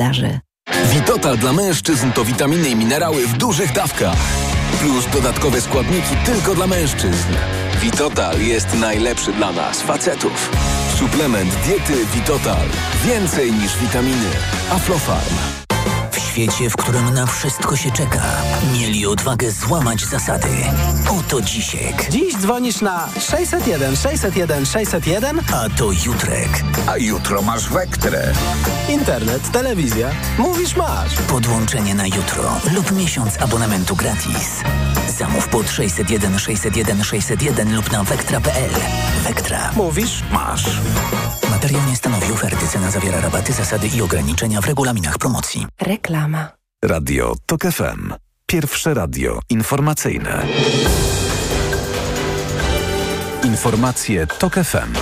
wydarzy. Witotal dla mężczyzn to witaminy i minerały w dużych dawkach. Plus dodatkowe składniki tylko dla mężczyzn. Witotal jest najlepszy dla nas, facetów. Suplement diety Witotal. Więcej niż witaminy. Aflofarm. W świecie, w którym na wszystko się czeka, mieli odwagę złamać zasady. Oto Dzisiek. Dziś dzwonisz na 601 601 601, a to Jutrek. A jutro masz Wektrę. Internet, telewizja. Mówisz masz. Podłączenie na jutro lub miesiąc abonamentu gratis. Zamów pod 601 601 601 lub na wektra.pl. Wektra. Mówisz masz. Materiał nie stanowi oferty. Cena zawiera rabaty, zasady i ograniczenia w regulaminach promocji. Reklama. Radio TOK FM. Pierwsze radio informacyjne. Informacje TOK FM.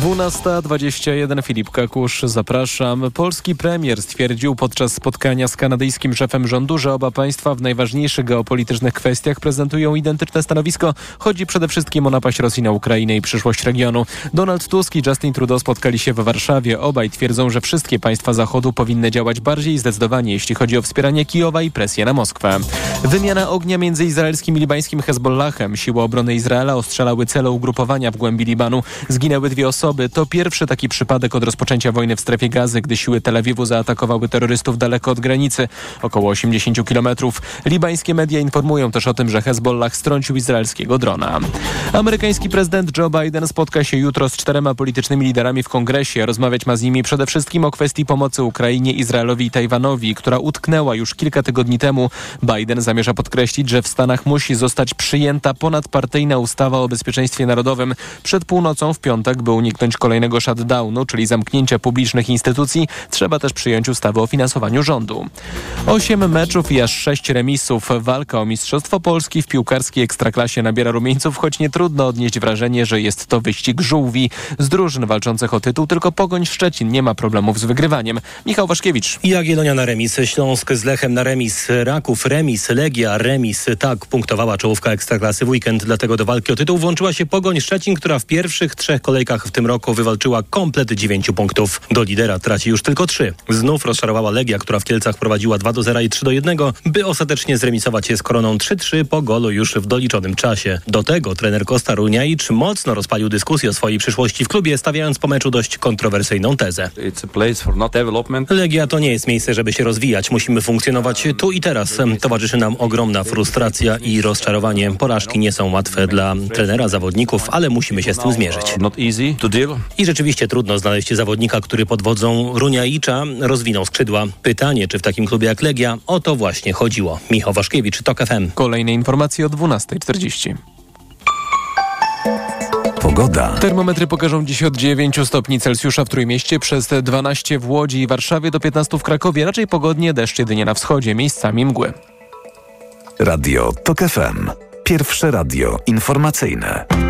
12.21 Filip Kakusz, zapraszam. Polski premier stwierdził podczas spotkania z kanadyjskim szefem rządu, że oba państwa w najważniejszych geopolitycznych kwestiach prezentują identyczne stanowisko. Chodzi przede wszystkim o napaść Rosji na Ukrainę i przyszłość regionu. Donald Tusk i Justin Trudeau spotkali się w Warszawie. Obaj twierdzą, że wszystkie państwa Zachodu powinny działać bardziej zdecydowanie, jeśli chodzi o wspieranie Kijowa i presję na Moskwę. Wymiana ognia między izraelskim i libańskim Hezbollahem. Siły obrony Izraela ostrzelały cele ugrupowania w głębi Libanu. Zginęły dwie osoby osoby. To pierwszy taki przypadek od rozpoczęcia wojny w strefie gazy, gdy siły Tel Awiwu zaatakowały terrorystów daleko od granicy, około 80 kilometrów. Libańskie media informują też o tym, że Hezbollah strącił izraelskiego drona. Amerykański prezydent Joe Biden spotka się jutro z czterema politycznymi liderami w kongresie. Rozmawiać ma z nimi przede wszystkim o kwestii pomocy Ukrainie, Izraelowi i Tajwanowi, która utknęła już kilka tygodni temu. Biden zamierza podkreślić, że w Stanach musi zostać przyjęta ponadpartyjna ustawa o bezpieczeństwie narodowym. Przed północą w piątek, by uniknąć uniknąć kolejnego shutdownu, czyli zamknięcia publicznych instytucji, trzeba też przyjąć ustawę o finansowaniu rządu. Osiem meczów i aż sześć remisów. Walka o Mistrzostwo Polski w piłkarskiej ekstraklasie nabiera rumieńców, choć nie trudno odnieść wrażenie, że jest to wyścig żółwi. Z drużyn walczących o tytuł tylko Pogoń Szczecin nie ma problemów z wygrywaniem. Michał Waszkiewicz. Jagiellonia na remis, Śląsk z Lechem na remis, Raków remis, Legia remis. Tak punktowała czołówka ekstraklasy w weekend, dlatego do walki o tytuł włączyła się Pogoń Szczecin, która w pierwszych trzech kolejkach w tym roku wywalczyła komplet 9 punktów. Do lidera traci już tylko 3. Znów rozczarowała Legia, która w Kielcach prowadziła 2 do 0 i 3 do 1, by ostatecznie zremisować się z Koroną 3-3 po golu już w doliczonym czasie. Do tego trener Kosta Runiajcz mocno rozpalił dyskusję o swojej przyszłości w klubie, stawiając po meczu dość kontrowersyjną tezę. Legia to nie jest miejsce, żeby się rozwijać. Musimy funkcjonować tu i teraz. Towarzyszy nam ogromna frustracja i rozczarowanie. Porażki nie są łatwe dla trenera, zawodników, ale musimy się z tym zmierzyć. I rzeczywiście trudno znaleźć zawodnika, który pod wodzą Runiaicza rozwinął skrzydła. Pytanie, czy w takim klubie jak Legia o to właśnie chodziło. Michał Waszkiewicz, TOK FM. Kolejne informacje o 12.40. Pogoda. Termometry pokażą dziś od 9 stopni Celsjusza w Trójmieście, przez 12 w Łodzi i Warszawie do 15 w Krakowie. Raczej pogodnie, deszcz jedynie na wschodzie, miejscami mgły. Radio TOK FM. Pierwsze radio informacyjne.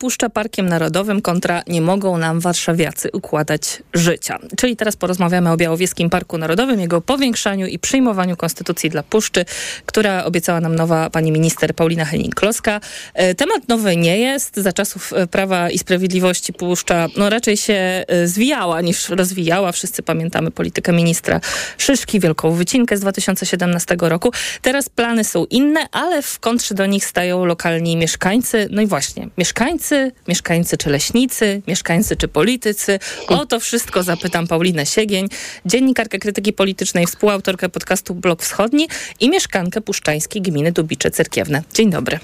Puszcza Parkiem Narodowym kontra nie mogą nam warszawiacy układać życia. Czyli teraz porozmawiamy o Białowieskim Parku Narodowym, jego powiększaniu i przyjmowaniu konstytucji dla Puszczy, która obiecała nam nowa pani minister Paulina Henning-Kloska. E, temat nowy nie jest. Za czasów e, Prawa i Sprawiedliwości Puszcza no, raczej się e, zwijała niż rozwijała. Wszyscy pamiętamy politykę ministra Szyszki, wielką wycinkę z 2017 roku. Teraz plany są inne, ale w kontrze do nich stają lokalni mieszkańcy. No i właśnie, mieszkańcy mieszkańcy, mieszkańcy czy leśnicy, mieszkańcy czy politycy. O to wszystko zapytam Paulinę Siegień, dziennikarkę krytyki politycznej, współautorkę podcastu Blok Wschodni i mieszkankę puszczańskiej gminy Dubicze Cerkiewne. Dzień dobry.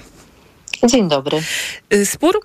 Dzień dobry. Y, spór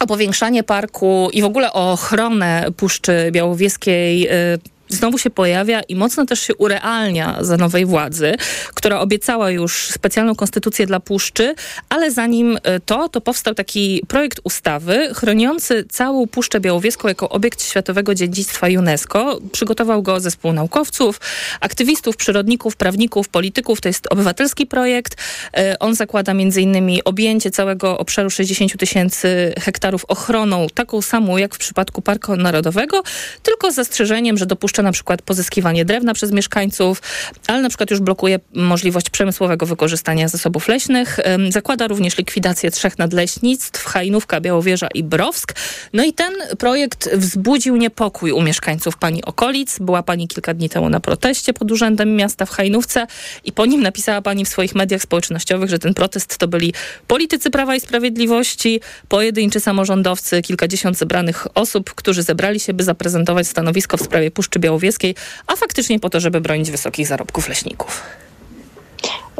o powiększanie parku i w ogóle o ochronę Puszczy Białowieskiej y, znowu się pojawia i mocno też się urealnia za nowej władzy, która obiecała już specjalną konstytucję dla Puszczy, ale zanim e, to, to powstał taki projekt ustawy chroniący całą Puszczę Białowieską jako obiekt światowego dziedzictwa UNESCO. Przygotował go zespół naukowców, aktywistów, przyrodników, prawników, polityków. To jest obywatelski projekt. E, on zakłada innymi objęcie całego obszaru 60 tysięcy hektarów ochroną, taką samą jak w przypadku Parku Narodowego, tylko z zastrzeżeniem, że dopuszcza na przykład pozyskiwanie drewna przez mieszkańców, ale na przykład już blokuje możliwość przemysłowego wykorzystania zasobów leśnych. Zakłada również likwidację trzech nadleśnictw, Hajnówka, Białowieża i Browsk. No i ten projekt wzbudził niepokój u mieszkańców pani okolic. Była pani kilka dni temu na proteście pod urzędem miasta w Hajnówce i po nim napisała pani w swoich mediach społecznościowych, że ten protest to byli politycy Prawa i Sprawiedliwości, pojedynczy samorządowcy, kilkadziesiąt zebranych osób, którzy zebrali się, by zaprezentować stanowisko w sprawie Puszczy Białowieskiej, a faktycznie po to, żeby bronić wysokich zarobków leśników.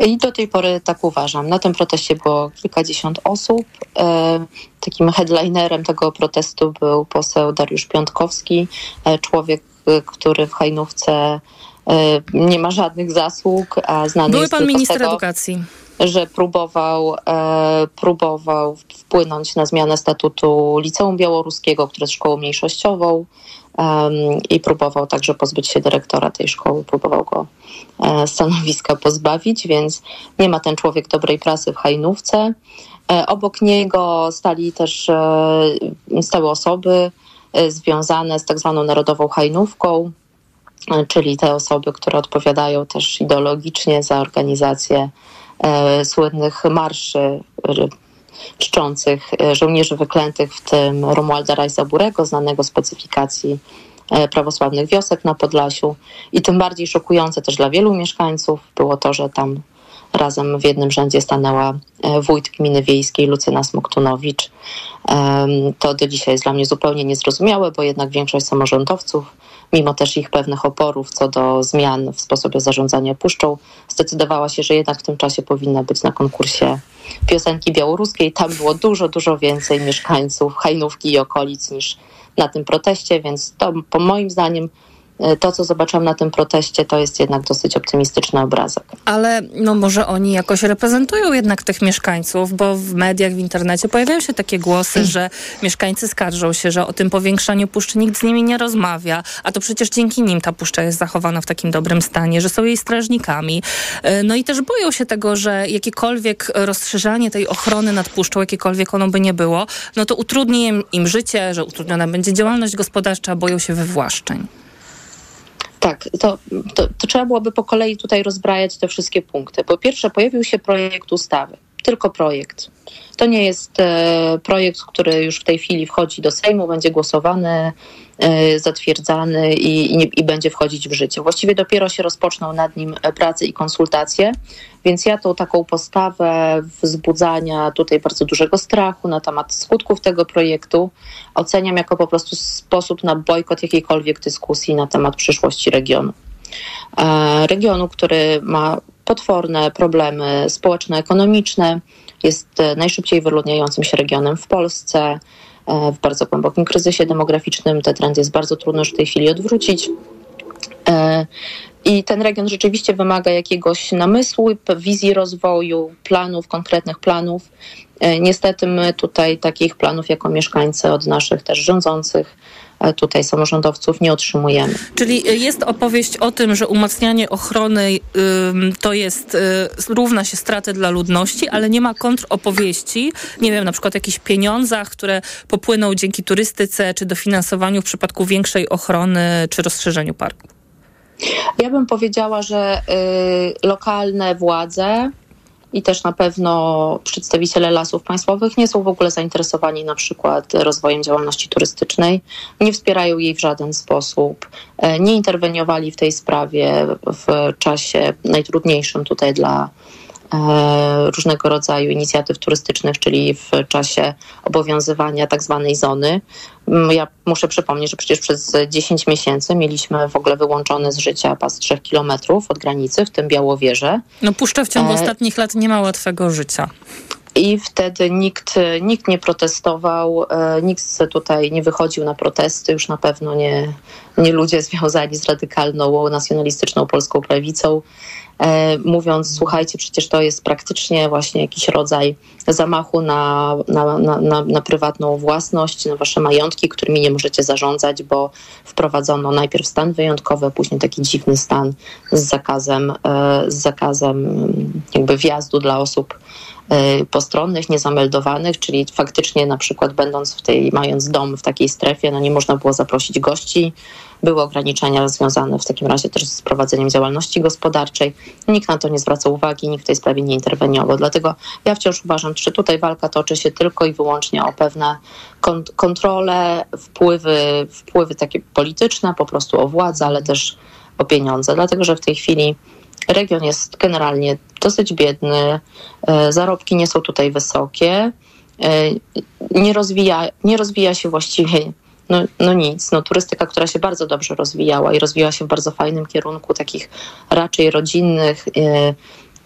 I do tej pory tak uważam. Na tym proteście było kilkadziesiąt osób. E, takim headlinerem tego protestu był poseł Dariusz Piątkowski, e, człowiek, e, który w Hajnówce nie ma żadnych zasług, a znany Były jest pan minister tego, edukacji. że próbował, próbował wpłynąć na zmianę statutu Liceum Białoruskiego, które jest szkołą mniejszościową i próbował także pozbyć się dyrektora tej szkoły, próbował go e, stanowiska pozbawić, więc nie ma ten człowiek dobrej prasy w Hajnówce. E, obok niego stali też e, stały osoby związane z tak zwaną Narodową Hajnówką, czyli te osoby, które odpowiadają też ideologicznie za organizację słynnych marszy czczących e, żołnierzy wyklętych, w tym Romualda Rajsa Burego, znanego specyfikacji e, prawosławnych wiosek na Podlasiu. I tym bardziej szokujące też dla wielu mieszkańców było to, że tam razem w jednym rzędzie stanęła e, wójt gminy wiejskiej Lucyna Smoktunowicz. To do dzisiaj jest dla mnie zupełnie niezrozumiałe, bo jednak większość samorządowców, mimo też ich pewnych oporów co do zmian w sposobie zarządzania puszczą, zdecydowała się, że jednak w tym czasie powinna być na konkursie piosenki białoruskiej. Tam było dużo, dużo więcej mieszkańców Hajnówki i okolic niż na tym proteście, więc to po moim zdaniem to, co zobaczyłam na tym proteście, to jest jednak dosyć optymistyczny obrazek. Ale no może oni jakoś reprezentują jednak tych mieszkańców, bo w mediach, w internecie pojawiają się takie głosy, że mieszkańcy skarżą się, że o tym powiększaniu puszczy nikt z nimi nie rozmawia, a to przecież dzięki nim ta puszcza jest zachowana w takim dobrym stanie, że są jej strażnikami. E, no i też boją się tego, że jakiekolwiek rozszerzanie tej ochrony nad puszczą, jakiekolwiek ono by nie było, no to utrudni im, im życie, że utrudniona będzie działalność gospodarcza, boją się wywłaszczeń. Tak, to, to, to, trzeba byłoby po kolei tutaj rozbrajać te wszystkie punkty. Po pierwsze, pojawił się projekt ustawy, tylko projekt. To nie jest e, projekt, który już w tej chwili wchodzi do Sejmu, będzie głosowany, zatwierdzany i, i, i, będzie wchodzić w życie. Właściwie dopiero się rozpoczną nad nim prace i konsultacje, więc ja tą taką postawę wzbudzania tutaj bardzo dużego strachu na temat skutków tego projektu oceniam jako po prostu sposób na bojkot jakiejkolwiek dyskusji na temat przyszłości regionu. E, regionu, który ma potworne problemy społeczno-ekonomiczne, jest e, najszybciej wyludniającym się regionem w Polsce, e, w bardzo głębokim kryzysie demograficzny. Ten trend jest bardzo trudno już w tej chwili odwrócić. E, I ten region rzeczywiście wymaga jakiegoś namysłu, wizji rozwoju, planów, konkretnych planów. Niestety my tutaj takich planów jako mieszkańcy od naszych też rządzących tutaj samorządowców nie otrzymujemy. Czyli jest opowieść o tym, że umacnianie ochrony to jest, y, równa się straty dla ludności, ale nie ma kontropowieści, nie wiem, na przykład o jakichś pieniądzach, które popłyną dzięki turystyce czy dofinansowaniu w przypadku większej ochrony czy rozszerzeniu parku. Ja bym powiedziała, że y, lokalne władze i też na pewno przedstawiciele lasów państwowych nie są w ogóle zainteresowani na przykład rozwojem działalności turystycznej, nie wspierają jej w żaden sposób, e, nie interweniowali w tej sprawie w czasie najtrudniejszym tutaj dla różnego rodzaju inicjatyw turystycznych, czyli w czasie obowiązywania tak zwanej zony. Mm, ja muszę przypomnieć, że przecież przez 10 miesięcy mieliśmy w ogóle wyłączony z życia pas 3 kilometrów od granicy, w tym Białowieże. No Puszcza w ciągu e... ostatnich lat nie ma łatwego życia. I wtedy nikt, nikt nie protestował, e, nikt tutaj nie wychodził na protesty, już na pewno nie, nie ludzie związani z radykalną, nacjonalistyczną polską prawicą. E, mówiąc, słuchajcie, przecież to jest praktycznie właśnie jakiś rodzaj zamachu na, na, na, na, prywatną własność, na wasze majątki, którymi nie możecie zarządzać, bo wprowadzono najpierw stan wyjątkowy, a później taki dziwny stan z zakazem, e, z zakazem jakby wjazdu dla osób postronnych, niezameldowanych, czyli faktycznie na przykład będąc w tej, mając dom w takiej strefie, no nie można było zaprosić gości, były ograniczenia związane w takim razie też z prowadzeniem działalności gospodarczej. Nikt na to nie zwracał uwagi, nikt w tej sprawie nie interweniował. Dlatego ja wciąż uważam, czy tutaj walka toczy się tylko i wyłącznie o pewne kont kontrole, wpływy, wpływy takie polityczne, po prostu o władzę, ale też o pieniądze. Dlatego, że w tej chwili region jest generalnie dosyć biedny, e, zarobki nie są tutaj wysokie, e, nie rozwija, nie rozwija się właściwie no, no nic. No, turystyka, która się bardzo dobrze rozwijała i rozwijała się w bardzo fajnym kierunku takich raczej rodzinnych e,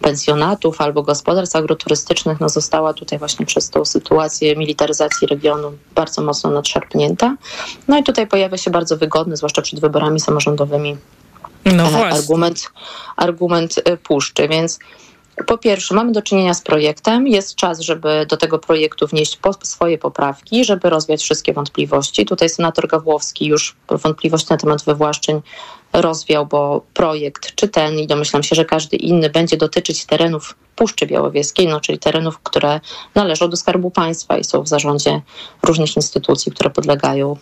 pensjonatów albo gospodarstw agroturystycznych, no, została tutaj właśnie przez tą sytuację militaryzacji regionu bardzo mocno nadszarpnięta. No i tutaj pojawia się bardzo wygodny, zwłaszcza przed wyborami samorządowymi, no e, argument, argument e, puszczy, więc po pierwsze, mamy do czynienia z projektem. Jest czas, żeby do tego projektu wnieść swoje poprawki, żeby rozwiać wszystkie wątpliwości. Tutaj senator Gawłowski już wątpliwości na temat wywłaszczeń rozwiał, bo projekt, czy ten, i domyślam się, że każdy inny, będzie dotyczyć terenów Puszczy Białowieskiej, no, czyli terenów, które należą do Skarbu Państwa i są w zarządzie różnych instytucji, które podlegają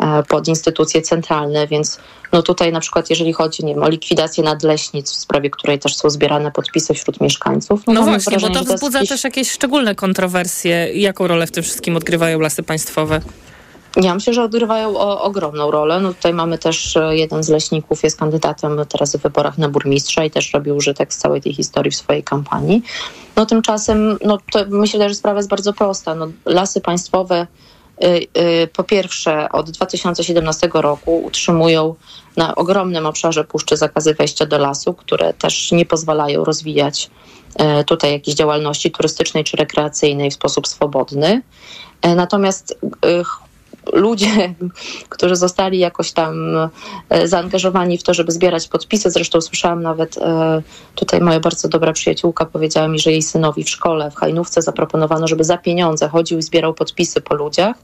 e, pod instytucje centralne, więc no tutaj na przykład jeżeli chodzi nie wiem, o likwidację nadleśnic, w sprawie której też są zbierane podpisy wśród mieszkańców. No, no właśnie, wrażenie, bo to wzbudza też jakieś szczególne kontrowersje. Jaką rolę w tym wszystkim odgrywają lasy państwowe? Ja myślę, że odgrywają o, ogromną rolę. No tutaj mamy też e, jeden z leśników, jest kandydatem teraz w wyborach na burmistrza i też robi użytek z całej tej historii w swojej kampanii. No tymczasem, no to myślę, że sprawa jest bardzo prosta. No, lasy państwowe y, y, po pierwsze od 2017 roku utrzymują na ogromnym obszarze puszczy zakazy wejścia do lasu, które też nie pozwalają rozwijać e, tutaj jakiejś działalności turystycznej czy rekreacyjnej w sposób swobodny. E, natomiast ludzie, którzy zostali jakoś tam e, zaangażowani w to, żeby zbierać podpisy. Zresztą słyszałam nawet e, tutaj moja bardzo dobra przyjaciółka powiedziała mi, że jej synowi w szkole w Hajnówce zaproponowano, żeby za pieniądze chodził i zbierał podpisy po ludziach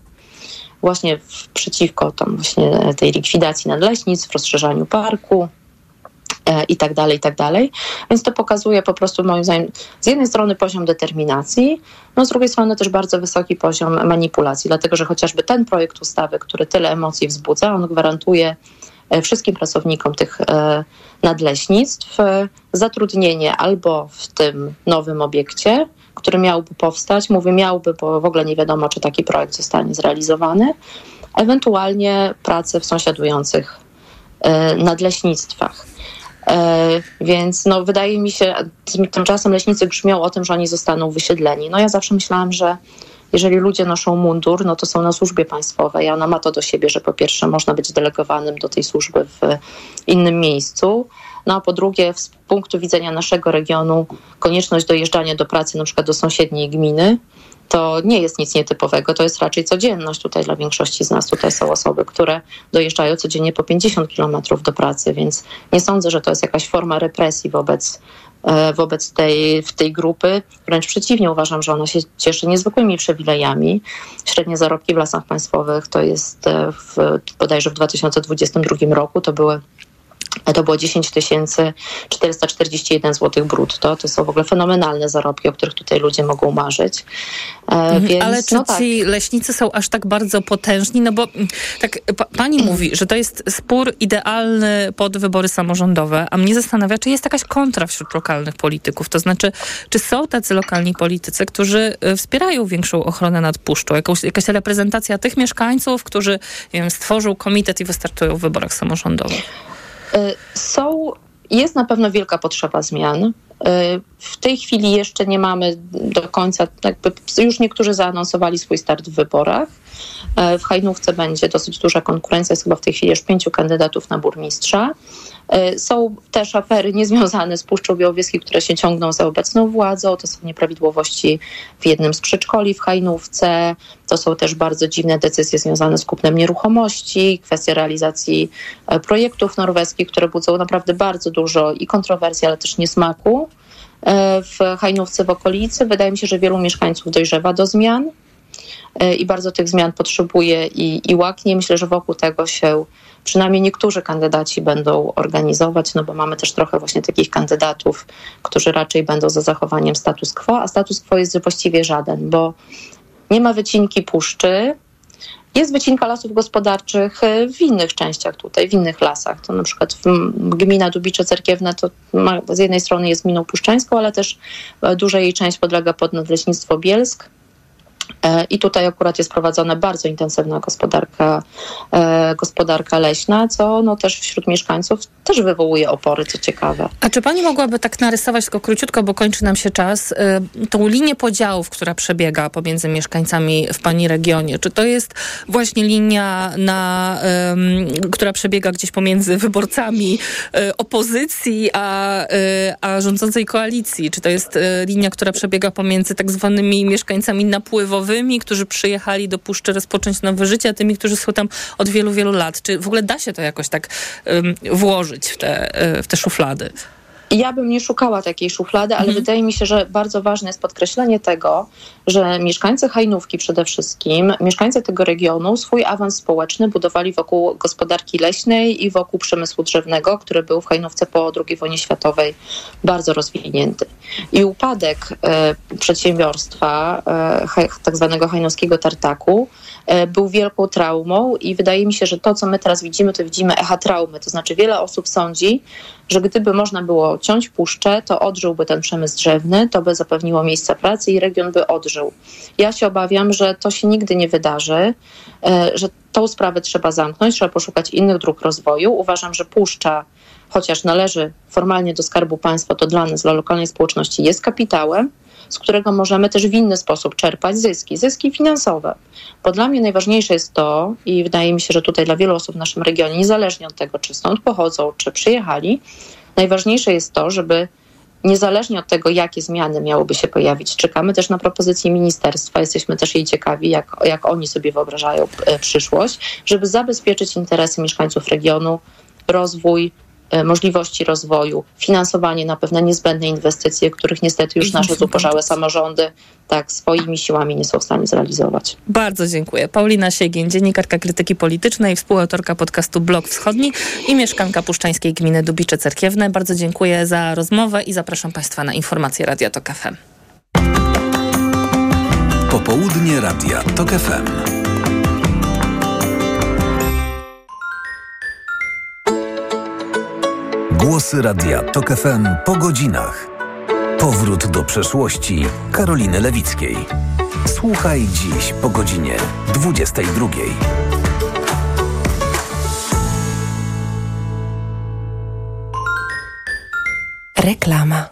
właśnie przeciwko tam właśnie tej likwidacji nadleśnictw, rozszerzaniu parku. E, i tak dalej, i tak dalej. Więc to pokazuje po prostu moim zdaniem z jednej strony poziom determinacji, no z drugiej strony też bardzo wysoki poziom manipulacji, dlatego że chociażby ten projekt ustawy, który tyle emocji wzbudza, on gwarantuje e, wszystkim pracownikom tych e, nadleśnictw zatrudnienie albo w tym nowym obiekcie, który miałby powstać, mówię miałby, bo w ogóle nie wiadomo, czy taki projekt zostanie zrealizowany, ewentualnie pracę w sąsiadujących nadleśnictwach. E, więc no, wydaje mi się, tymczasem leśnicy grzmią o tym, że oni zostaną wysiedleni. No ja zawsze myślałam, że jeżeli ludzie noszą mundur, no to są na służbie państwowej. Ona ma to do siebie, że po pierwsze można być delegowanym do tej służby w innym miejscu, no a po drugie z punktu widzenia naszego regionu konieczność dojeżdżania do pracy na przykład do sąsiedniej gminy, to nie jest nic nietypowego, to jest raczej codzienność tutaj dla większości z nas. Tutaj są osoby, które dojeżdżają codziennie po 50 kilometrów do pracy, więc nie sądzę, że to jest jakaś forma represji wobec e, wobec tej, tej grupy. Wręcz przeciwnie, uważam, że ona się cieszy niezwykłymi przywilejami. Średnie zarobki w lasach państwowych to jest e, w, bodajże w 2022 roku to były to było 10 441 zł brutto. To są w ogóle fenomenalne zarobki, o których tutaj ludzie mogą marzyć. E, mhm. Więc, Ale czy no tak. ci leśnicy są aż tak bardzo potężni? No bo mm, tak pa, pani mhm. mówi, że to jest spór idealny pod wybory samorządowe, a mnie zastanawia, czy jest jakaś kontra wśród lokalnych polityków. To znaczy, czy są tacy lokalni politycy, którzy y, wspierają większą ochronę nad puszczą? Jakąś, jakaś reprezentacja tych mieszkańców, którzy wiem, stworzą komitet i wystartują w wyborach samorządowych? Y, są, jest na pewno wielka potrzeba zmian. Y, w tej chwili jeszcze nie mamy do końca, jakby już niektórzy zaanonsowali swój start w wyborach. Y, w Hajnówce będzie dosyć duża konkurencja, jest chyba w tej chwili już pięciu kandydatów na burmistrza. E, są też afery niezwiązane z Puszczą Białowieskiej, które się ciągną za obecną władzą. To są nieprawidłowości w jednym z przedszkoli w Hajnówce. To są też bardzo dziwne decyzje związane z kupnem nieruchomości, kwestia realizacji e, projektów norweskich, które budzą naprawdę bardzo dużo i kontrowersji, ale też niesmaku e, w Hajnówce w okolicy. Wydaje mi się, że wielu mieszkańców dojrzewa do zmian. i bardzo tych zmian potrzebuje i, i łaknie. Myślę, że wokół tego się przynajmniej niektórzy kandydaci będą organizować, no bo mamy też trochę właśnie takich kandydatów, którzy raczej będą za zachowaniem status quo, a status quo jest właściwie żaden, bo nie ma wycinki puszczy, jest wycinka lasów gospodarczych w innych częściach tutaj, w innych lasach. To na przykład gmina Dubicze Cerkiewne to ma, z jednej strony jest gminą puszczańską, ale też e, duża jej część podlega pod nadleśnictwo Bielsk. E, I tutaj akurat jest prowadzona bardzo intensywna gospodarka, e, gospodarka leśna, co no też wśród mieszkańców też wywołuje opory, co ciekawe. A czy pani mogłaby tak narysować, tylko króciutko, bo kończy nam się czas, e, tą linię podziałów, która przebiega pomiędzy mieszkańcami w pani regionie? Czy to jest właśnie linia, na, która przebiega gdzieś pomiędzy wyborcami opozycji a, a rządzącej koalicji? Czy to jest linia, która przebiega pomiędzy tak zwanymi mieszkańcami napływowymi, nowymi, którzy przyjechali do Puszczy rozpocząć nowe życie, a tymi, którzy są tam od wielu, wielu lat. Czy w ogóle da się to jakoś tak um, włożyć w te, e, w te szuflady? Ja bym nie szukała takiej szuflady, ale mhm. wydaje mi się, że bardzo ważne jest podkreślenie tego, że mieszkańcy Hajnówki przede wszystkim, mieszkańcy tego regionu swój awans społeczny budowali wokół gospodarki leśnej i wokół przemysłu drzewnego, który był w Hajnówce po II wojnie światowej bardzo rozwinięty. I upadek e, przedsiębiorstwa e, tak zwanego hajnowskiego tartaku był wielką traumą i wydaje mi się, że to, co my teraz widzimy, to widzimy echa traumy. To znaczy wiele osób sądzi, że gdyby można było ciąć puszczę, to odżyłby ten przemysł drzewny, to by zapewniło miejsca pracy i region by odżył. Ja się obawiam, że to się nigdy nie wydarzy, e, że tą sprawę trzeba zamknąć, trzeba poszukać innych dróg rozwoju. Uważam, że puszcza, chociaż należy formalnie do Skarbu Państwa, to dla nas, dla lokalnej społeczności jest kapitałem, z którego możemy też w inny sposób czerpać zyski, zyski finansowe. Bo dla mnie najważniejsze jest to, i wydaje mi się, że tutaj dla wielu osób w naszym regionie, niezależnie od tego, czy stąd pochodzą, czy przyjechali, najważniejsze jest to, żeby niezależnie od tego, jakie zmiany miałyby się pojawić, czekamy też na propozycje ministerstwa, jesteśmy też jej ciekawi, jak, jak oni sobie wyobrażają e, przyszłość, żeby zabezpieczyć interesy mieszkańców regionu, rozwój, możliwości rozwoju, finansowanie na pewne niezbędne inwestycje, których niestety już nasze zubożałe samorządy tak swoimi siłami nie są w stanie zrealizować. Bardzo dziękuję. Paulina Siegień, dziennikarka krytyki politycznej, współautorka podcastu Blok Wschodni i mieszkanka puszczańskiej gminy Dubicze Cerkiewne. Bardzo dziękuję za rozmowę i zapraszam Państwa na informacje Radia Tok FM. Popołudnie Radia Tok FM. Głosy Radia TOK FM po godzinach. Powrót do przeszłości Karoliny Lewickiej. Słuchaj dziś po godzinie 22. Reklama.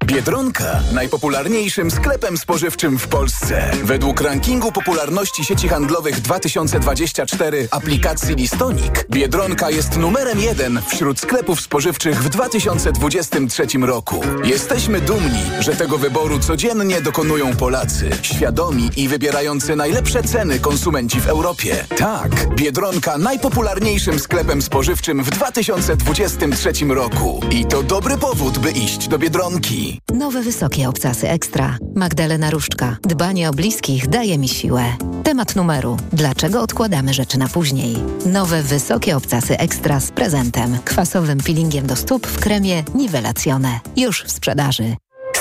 Biedronka najpopularniejszym sklepem spożywczym w Polsce. Według rankingu popularności sieci handlowych 2024 aplikacji Listonik Biedronka jest numerem jeden wśród sklepów spożywczych w 2023 roku. Jesteśmy dumni, że tego wyboru codziennie dokonują Polacy, świadomi i wybierający najlepsze ceny konsumenci w Europie. Tak, Biedronka najpopularniejszym sklepem spożywczym w 2023 roku. I to dobry powód, by iść do Biedronki. Nowe wysokie obcasy ekstra. Magdalena Różczka. Dbanie o bliskich daje mi siłę. Temat numeru. Dlaczego odkładamy rzeczy na później? Nowe wysokie obcasy ekstra z prezentem. Kwasowym peelingiem do stóp w kremie Nivelacjone. Już w sprzedaży.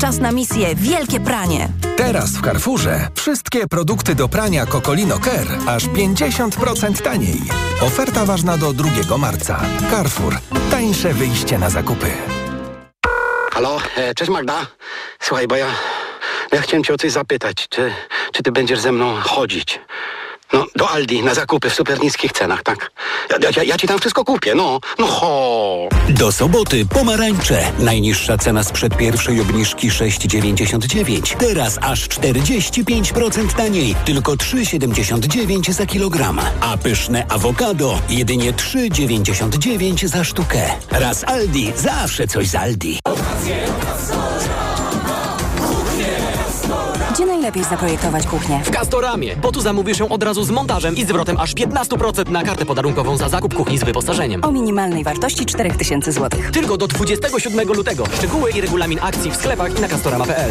Czas na misję Wielkie Pranie. Teraz w Carrefourze wszystkie produkty do prania Cocolino Care aż 50% taniej. Oferta ważna do 2 marca. Carrefour. Tańsze wyjście na zakupy. Halo, e, cześć Magda. Słuchaj, bo ja, ja chciałem cię o coś zapytać. Czy, czy ty będziesz ze mną chodzić? No, do Aldi na zakupy w super niskich cenach, tak? Ja, ja, ja ci tam wszystko kupię, no, no ho. Do soboty pomarańcze. Najniższa cena sprzed pierwszej obniżki 6,99. Teraz aż 45% taniej. Tylko 3,79 za kilogram. A pyszne awokado jedynie 3,99 za sztukę. Raz Aldi, zawsze coś z Aldi. Gdzie najlepiej zaprojektować kuchnię? W Castoramie, bo tu zamówisz ją od razu z montażem i zwrotem aż 15% na kartę podarunkową za zakup kuchni z wyposażeniem. O minimalnej wartości 4000 zł. Tylko do 27 lutego. Szczegóły i regulamin akcji w sklepach i na castorama.pl.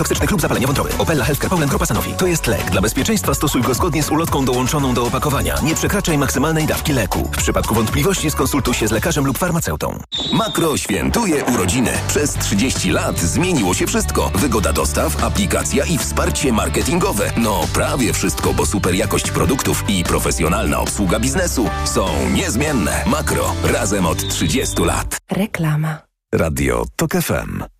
toksycznych lub zapalenia wątroby. Opella Healthcare Poland Grupa Sanofi. To jest lek. Dla bezpieczeństwa stosuj go zgodnie z ulotką dołączoną do opakowania. Nie przekraczaj maksymalnej dawki leku. W przypadku wątpliwości skonsultuj się z lekarzem lub farmaceutą. Makro świętuje urodziny. Przez 30 lat zmieniło się wszystko. Wygoda dostaw, aplikacja i wsparcie marketingowe. No prawie wszystko, bo super jakość produktów i profesjonalna obsługa biznesu są niezmienne. Makro. Razem od 30 lat. Reklama. Radio TOK FM.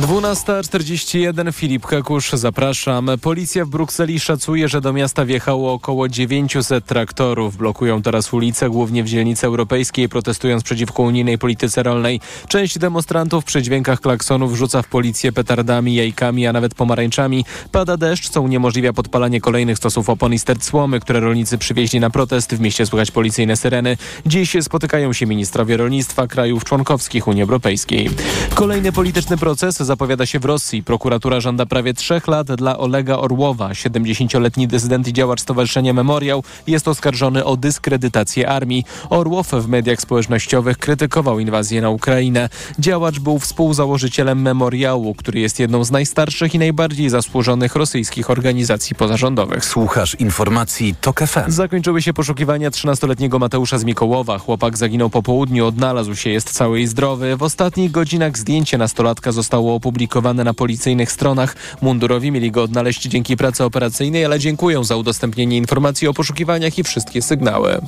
12.41 Filip Kakusz, zapraszam. Policja w Brukseli szacuje, że do miasta wjechało około 900 traktorów. Blokują teraz ulice, głównie w dzielnicy europejskiej, protestując przeciwko unijnej polityce rolnej. Część demonstrantów przy dźwiękach klaksonów rzuca w policję petardami, jajkami, a nawet pomarańczami. Pada deszcz, co uniemożliwia podpalanie kolejnych stosów opon i sterc słomy, które rolnicy przywieźli na protest. W mieście słychać policyjne syreny. Dziś spotykają się ministrowie rolnictwa krajów członkowskich Unii Europejskiej. Kolejny polityczny proces zapowiada się w Rosji. Prokuratura żąda prawie trzech lat dla Olega Orłowa. 70-letni dysydent i działacz Stowarzyszenia Memoriał jest oskarżony o dyskredytację armii. Orłow w mediach społecznościowych krytykował inwazję na Ukrainę. Działacz był współzałożycielem Memoriału, który jest jedną z najstarszych i najbardziej zasłużonych rosyjskich organizacji pozarządowych. Słuchasz informacji TOK FM. Zakończyły się poszukiwania 13-letniego Mateusza z Mikołowa. Chłopak zaginął po południu, odnalazł się, jest cały i zdrowy. W ostatnich godzinach zdjęcie nastolatka zostało opublikowane na policyjnych stronach. Mundurowi mieli go odnaleźć dzięki pracy operacyjnej, ale dziękują za udostępnienie informacji o poszukiwaniach i wszystkie sygnały.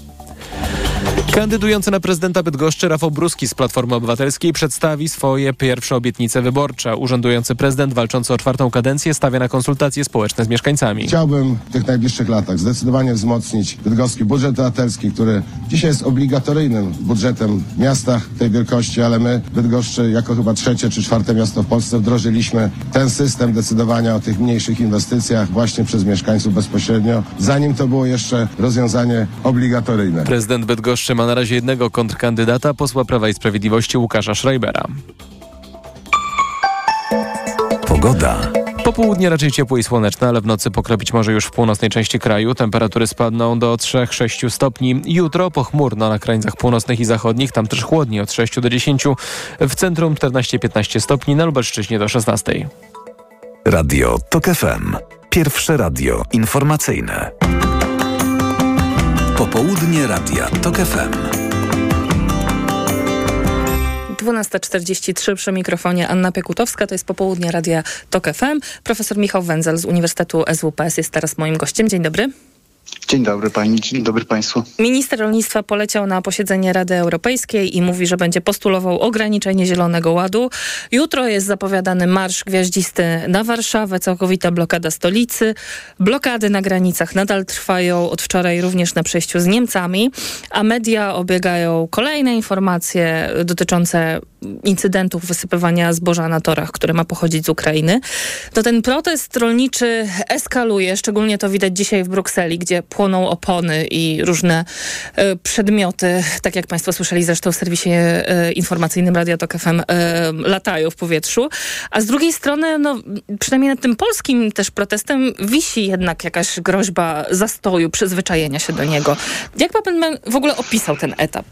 Kandydujący na prezydenta Bydgoszczy Rafał Bruski z Platformy Obywatelskiej przedstawi swoje pierwsze obietnice wyborcze. Urzędujący prezydent walczący o czwartą kadencję stawia na konsultacje społeczne z mieszkańcami. Chciałbym w tych najbliższych latach zdecydowanie wzmocnić bydgoski budżet obywatelski, który dzisiaj jest obligatoryjnym budżetem w miastach tej wielkości, ale my Bydgoszczy jako chyba trzecie czy czwarte miasto w Polsce wdrożyliśmy ten system decydowania o tych mniejszych inwestycjach właśnie przez mieszkańców bezpośrednio, zanim to było jeszcze rozwiązanie obligatoryjne. Prezydent Bydgoszczy ma na razie jednego kontrkandydata, posła Prawa i Sprawiedliwości Łukasza Schreibera. Pogoda. Popołudnie raczej ciepło i słoneczne, ale w nocy pokropić może już w północnej części kraju. Temperatury spadną do 3-6 stopni. Jutro pochmurno na krańcach północnych i zachodnich, tam też chłodniej od 6 do 10. W centrum 14-15 stopni, na Lubelszczyźnie do 16. Radio TOK FM. Pierwsze radio informacyjne. Popołudnie Radia TOK FM. 12.43 przy mikrofonie Anna Piekutowska, to jest popołudnie Radia TOK FM. Profesor Michał Węzel z Uniwersytetu SWPS jest teraz moim gościem. Dzień dobry. Dzień dobry Pani, dzień dobry Państwu. Minister rolnictwa poleciał na posiedzenie Rady Europejskiej i mówi, że będzie postulował ograniczenie Zielonego Ładu. Jutro jest zapowiadany marsz gwiaździsty na Warszawę, całkowita blokada stolicy. Blokady na granicach nadal trwają od wczoraj również na przejściu z Niemcami, a media obiegają kolejne informacje dotyczące incydentów wysypywania zboża na torach, które ma pochodzić z Ukrainy, to ten protest rolniczy eskaluje. Szczególnie to widać dzisiaj w Brukseli, gdzie płoną opony i różne e, przedmioty, tak jak Państwo słyszeli zresztą w serwisie e, informacyjnym Radio Tok FM, e, latają w powietrzu. A z drugiej strony, no, przynajmniej nad tym polskim też protestem wisi jednak jakaś groźba zastoju, przyzwyczajenia się do niego. Jak pan w ogóle opisał ten etap?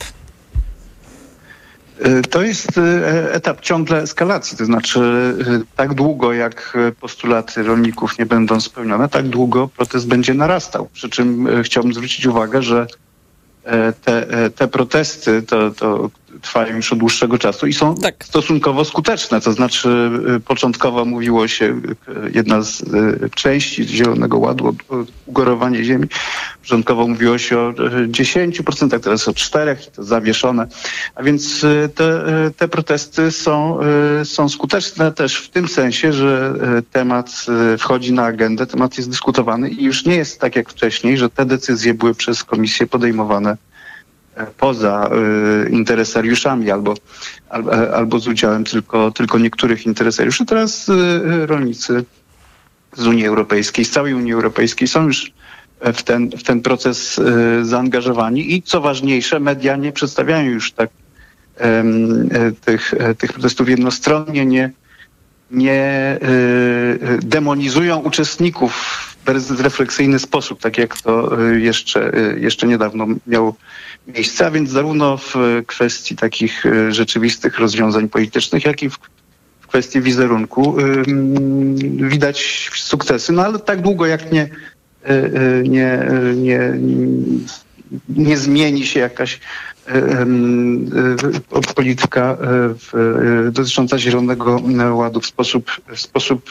Y, to jest y, etap ciągle eskalacji, to znaczy y, tak długo jak postulaty rolników nie będą spełnione, tak długo protest będzie narastał. Przy czym chciałbym zwrócić uwagę, że te, te protesty, to, to, trwają już od dłuższego czasu i są tak. stosunkowo skuteczne. To znaczy y, początkowo mówiło się, y, jedna z y, części Zielonego Ładu, ugorowanie ziemi, początkowo mówiło się o 10%, teraz o 4% i to zawieszone. A więc te, te protesty są, są skuteczne też w tym sensie, że temat wchodzi na agendę, temat jest dyskutowany i już nie jest tak jak wcześniej, że te decyzje były przez komisję podejmowane poza y, interesariuszami albo, albo, z udziałem tylko, tylko niektórych interesariuszy. Teraz y, rolnicy z Unii Europejskiej, z całej Unii Europejskiej są już w ten, w ten proces y, zaangażowani i co ważniejsze, media nie przedstawiają już tak tych, tych protestów jednostronnie, nie, nie demonizują uczestników bezrefleksyjny sposób, tak jak to jeszcze, jeszcze niedawno miało miejsce, a więc zarówno w kwestii takich e, rzeczywistych rozwiązań politycznych, jak i w, kwestii wizerunku widać sukcesy, no ale tak długo jak nie, nie, nie, nie zmieni się jakaś polityka dotycząca Zielonego Ładu w sposób, w sposób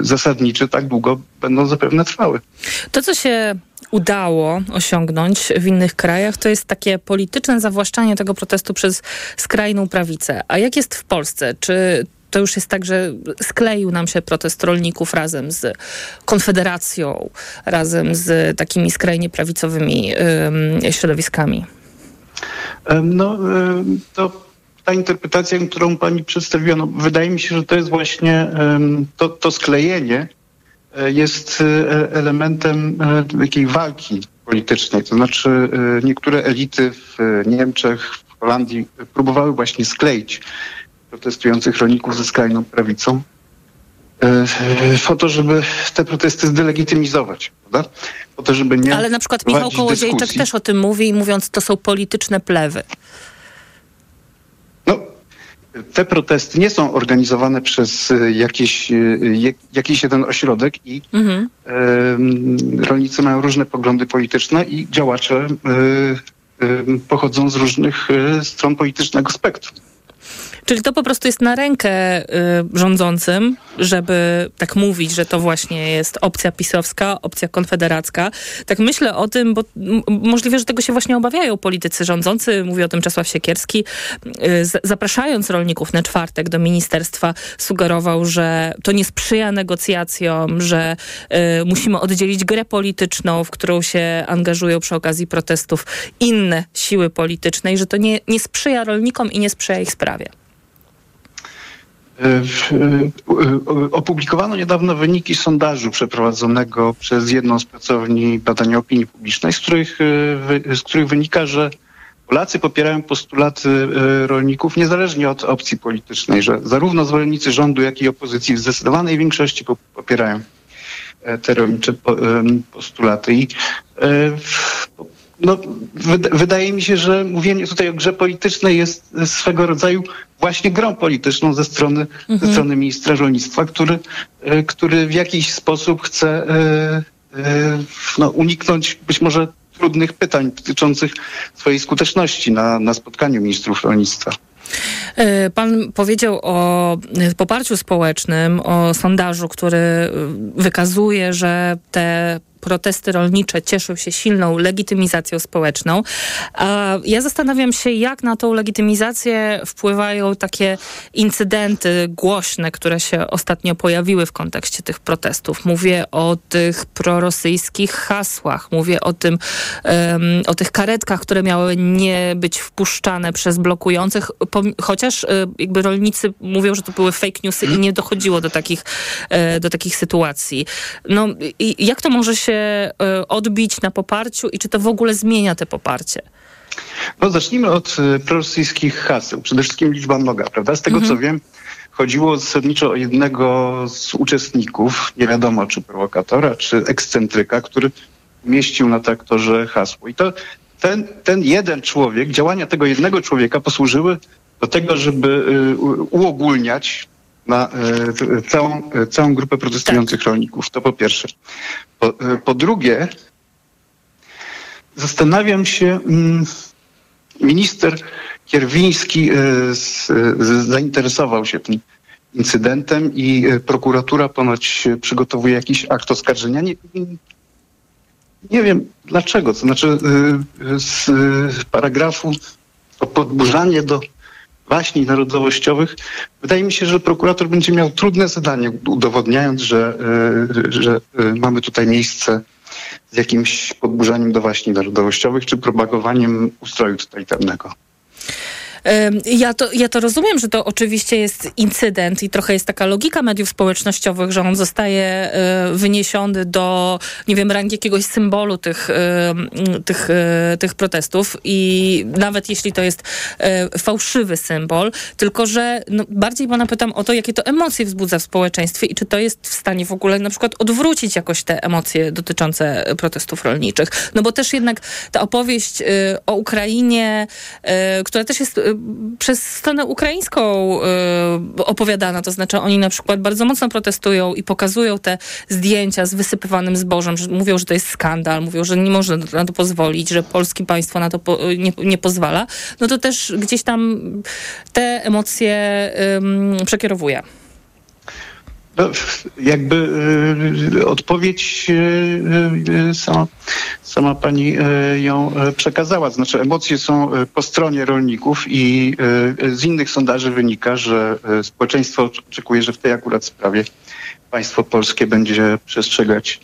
zasadniczy, tak długo będą zapewne trwały. To, co się udało osiągnąć w innych krajach, to jest takie polityczne zawłaszczanie tego protestu przez skrajną prawicę. A jak jest w Polsce? Czy to już jest tak, że skleił nam się protest rolników razem z Konfederacją, razem z takimi skrajnie prawicowymi środowiskami? No, to ta interpretacja, którą pani przedstawiła, no, wydaje mi się, że to jest właśnie to, to sklejenie E, jest e, elementem e, takiej walki politycznej. To znaczy niektóre elity w Niemczech, w Holandii próbowały właśnie skleić protestujących rolników ze skrajną prawicą po to, żeby te protesty zdelegitymizować, prawda? Po to, żeby nie Ale na przykład Michał Kołodziejczak też o tym mówi i mówiąc, to są polityczne plewy. te protesty nie są organizowane przez e, jakiś, e, jakiś jeden ośrodek i mhm. rolnicy mają różne poglądy polityczne i działacze pochodzą z różnych stron politycznego spektrum. Czyli to po prostu jest na rękę y, rządzącym, żeby tak mówić, że to właśnie jest opcja pisowska, opcja konfederacka. Tak myślę o tym, bo możliwe, że tego się właśnie obawiają politycy rządzący. Mówi o tym Czesław Siekierski. Y, zapraszając rolników na czwartek do ministerstwa, sugerował, że to nie sprzyja negocjacjom, że y, musimy oddzielić grę polityczną, w którą się angażują przy okazji protestów inne siły polityczne i że to nie, nie sprzyja rolnikom i nie sprzyja ich sprawie. E, e, opublikowano niedawno wyniki sondażu przeprowadzonego przez jedną z pracowni badania opinii publicznej, z których, e, z których wynika, że Polacy popierają postulaty rolników niezależnie od opcji politycznej, że zarówno zwolennicy rządu, jak i opozycji w zdecydowanej większości popierają te rolnicze postulaty. I no, wydaje mi się, że mówienie tutaj o grze politycznej jest swego rodzaju właśnie grą polityczną ze strony, mhm. ze strony ministra rolnictwa, który, e, który w jakiś sposób chce e, e, no, uniknąć być może trudnych pytań dotyczących swojej skuteczności na, na spotkaniu ministrów rolnictwa. Pan powiedział o poparciu społecznym, o sondażu, który wykazuje, że te protesty rolnicze cieszą się silną legitymizacją społeczną. Ja zastanawiam się, jak na tą legitymizację wpływają takie incydenty głośne, które się ostatnio pojawiły w kontekście tych protestów. Mówię o tych prorosyjskich hasłach, mówię o tym, o tych karetkach, które miały nie być wpuszczane przez blokujących, chociaż e, jakby rolnicy mówią, że to były fake newsy i nie dochodziło do takich, e, do takich sytuacji. No jak to może się e, odbić na poparciu i czy to w ogóle zmienia te poparcie? No zacznijmy od prorosyjskich haseł. Przede wszystkim liczba mnoga, prawda? Z tego mhm. co wiem, chodziło zasadniczo o jednego z uczestników, nie wiadomo czy prowokatora, czy ekscentryka, który mieścił na traktorze hasło. I to ten, ten jeden człowiek, działania tego jednego człowieka posłużyły do tego, żeby y, uogólniać na y, całą, całą grupę protestujących tak. rolników. To po pierwsze. Po, y, po drugie, zastanawiam się, mm, minister Kierwiński zainteresował się tym incydentem i prokuratura ponoć przygotowuje jakiś akt oskarżenia. Nie, nie wiem dlaczego. To znaczy z paragrafu o podburzanie do waśni narodowościowych, wydaje mi się, że prokurator będzie miał trudne zadanie, udowodniając, że, e, że e, mamy tutaj miejsce z jakimś podburzaniem do waśni narodowościowych czy propagowaniem ustroju totalitarnego. Ja to, ja to rozumiem, że to oczywiście jest incydent i trochę jest taka logika mediów społecznościowych, że on zostaje e, wyniesiony do, nie wiem, rangi jakiegoś symbolu tych, tych, e, tych protestów i nawet jeśli to jest e, fałszywy symbol, tylko że no, bardziej pana pytam o to, jakie to emocje wzbudza w społeczeństwie i czy to jest w stanie w ogóle na przykład odwrócić jakoś te emocje dotyczące protestów rolniczych. No bo też jednak ta opowieść o Ukrainie, która też jest przez stronę ukraińską y, opowiadana, to znaczy oni na przykład bardzo mocno protestują i pokazują te zdjęcia z wysypywanym zbożem, że mówią, że to jest skandal, mówią, że nie można na to pozwolić, że polskie państwo na to po, nie, nie pozwala, no to też gdzieś tam te emocje przekierowuje. No, jakby y, odpowiedź y, y, sama, sama pani ją przekazała. Znaczy emocje są po stronie rolników i z innych sondaży wynika, że społeczeństwo oczekuje, że w tej akurat sprawie państwo polskie będzie przestrzegać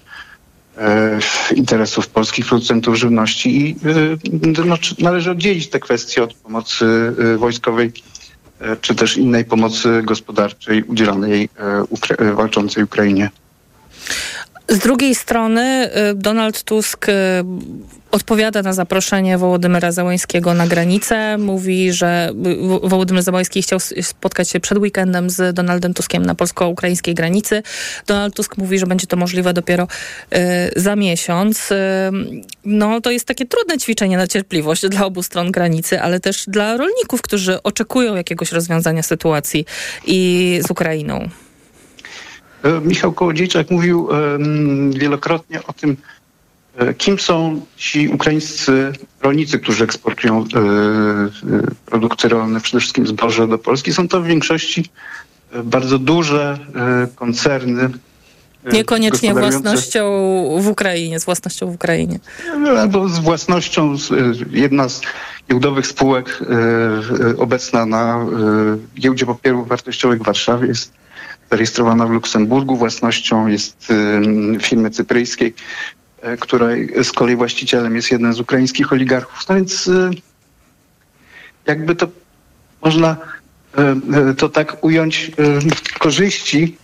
interesów polskich producentów żywności i no, należy oddzielić te kwestie od pomocy wojskowej czy też innej pomocy gospodarczej udzielanej e, e, walczącej Ukrainie. Z drugiej strony Donald Tusk odpowiada na zaproszenie Wołodymyra Załańskiego na granicę. Mówi, że Wołodymyr Załański chciał spotkać się przed weekendem z Donaldem Tuskiem na polsko-ukraińskiej granicy. Donald Tusk mówi, że będzie to możliwe dopiero y, za miesiąc. Y, no to jest takie trudne ćwiczenie na cierpliwość dla obu stron granicy, ale też dla rolników, którzy oczekują jakiegoś rozwiązania sytuacji i z Ukrainą. E, Michał Kołodziejczak mówił um, wielokrotnie o tym, E, kim są ci ukraińscy rolnicy, którzy eksportują e, e, produkty rolne, przede wszystkim zboże do Polski? Są to w większości bardzo duże koncerny. Niekoniecznie własnością w Ukrainie, z własnością w Ukrainie. Albo z własnością, jedna z giełdowych spółek obecna na giełdzie papierów wartościowych w Warszawie jest zarejestrowana w Luksemburgu. Własnością jest firmy cypryjskiej, E, której z kolei właścicielem jest jeden z ukraińskich oligarchów. No więc e, jakby to można e, to tak ująć, korzyści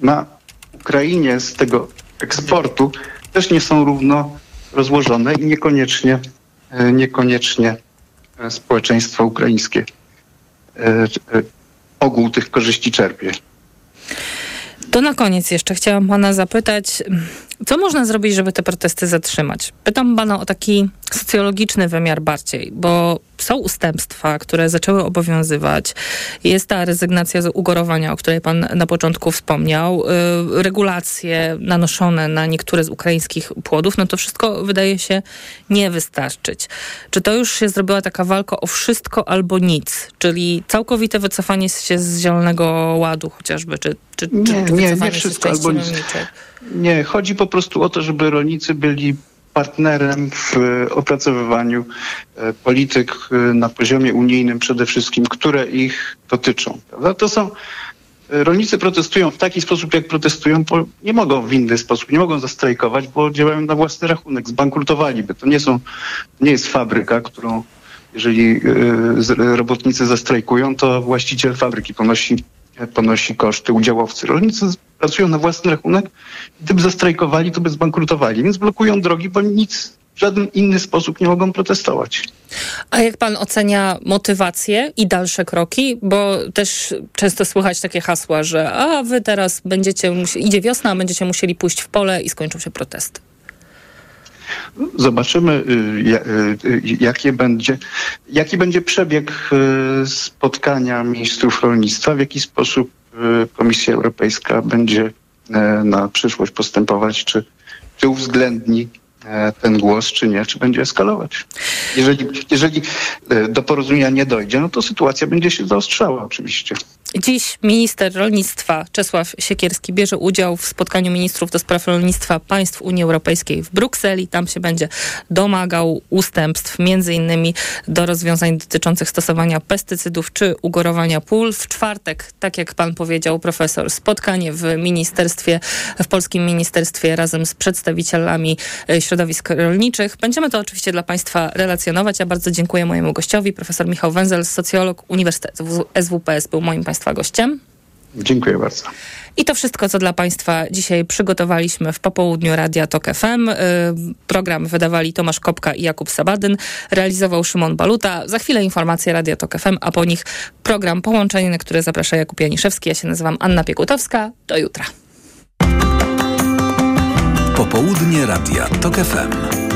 na Ukrainie z tego eksportu też nie są równo rozłożone i niekoniecznie, niekoniecznie społeczeństwo ukraińskie ogół tych korzyści czerpie. To na koniec jeszcze chciałam pana zapytać, co można zrobić, żeby te protesty zatrzymać? Pytam pana o taki socjologiczny wymiar bardziej, bo są ustępstwa, które zaczęły obowiązywać. Jest ta rezygnacja z ugorowania, o której pan na początku wspomniał, y, regulacje nanoszone na niektóre z ukraińskich płodów, no to wszystko wydaje się nie wystarczyć. Czy to już się zrobiła taka walka o wszystko albo nic, czyli całkowite wycofanie się z Zielonego Ładu chociażby, czy, czy, nie, czy nie, nie wszystko albo nic. Nie, chodzi po prostu o to, żeby rolnicy byli partnerem w opracowywaniu e, polityk e, na poziomie unijnym przede wszystkim, które ich dotyczą. Prawda? To są e, Rolnicy protestują w taki sposób, jak protestują, nie mogą w inny sposób, nie mogą zastrajkować, bo działają na własny rachunek, zbankrutowaliby. To nie są, nie jest fabryka, którą jeżeli robotnicy zastrajkują, to właściciel fabryki ponosi ponosi koszty udziałowcy. Rolnicy pracują na własny rachunek. Gdyby zastrajkowali, to by zbankrutowali. Więc blokują drogi, bo nic w żaden inny sposób nie mogą protestować. A jak pan ocenia motywację i dalsze kroki? Bo też często słychać takie hasła, że a wy teraz będziecie, idzie wiosna, będziecie musieli pójść w pole i skończą się protesty. Zobaczymy, y, y, jakie będzie, jaki będzie przebieg y, spotkania ministrów rolnictwa, w jaki sposób Komisja Europejska będzie na przyszłość postępować, czy, czy uwzględni ten głos, czy nie, czy będzie eskalować. Jeżeli, jeżeli do porozumienia nie dojdzie, no to sytuacja będzie się zaostrzała oczywiście. Dziś minister rolnictwa Czesław Siekierski bierze udział w spotkaniu ministrów do spraw rolnictwa państw Unii Europejskiej w Brukseli. Tam się będzie domagał ustępstw, między innymi do rozwiązań dotyczących stosowania pestycydów czy ugorowania pól. W czwartek, tak jak pan powiedział profesor, spotkanie w ministerstwie, w polskim ministerstwie razem z przedstawicielami e, środowisk rolniczych. Będziemy to oczywiście dla państwa relacjonować. Ja bardzo dziękuję mojemu gościowi, profesor Michał Węzel, socjolog Uniwersytetu SWPS był moim państwa Państwa gościem. Dziękuję bardzo. I to wszystko, co dla Państwa dzisiaj przygotowaliśmy w popołudniu Radia Tok FM. Y, program wydawali Tomasz Kopka i Jakub Sabadyn. Realizował Szymon Baluta. Za chwilę informacje Radia Tok FM, a po nich program Połączenie, na który zaprasza Jakub Janiszewski. Ja się nazywam Anna Piekutowska. Do jutra. Popołudnie Radia Tok FM.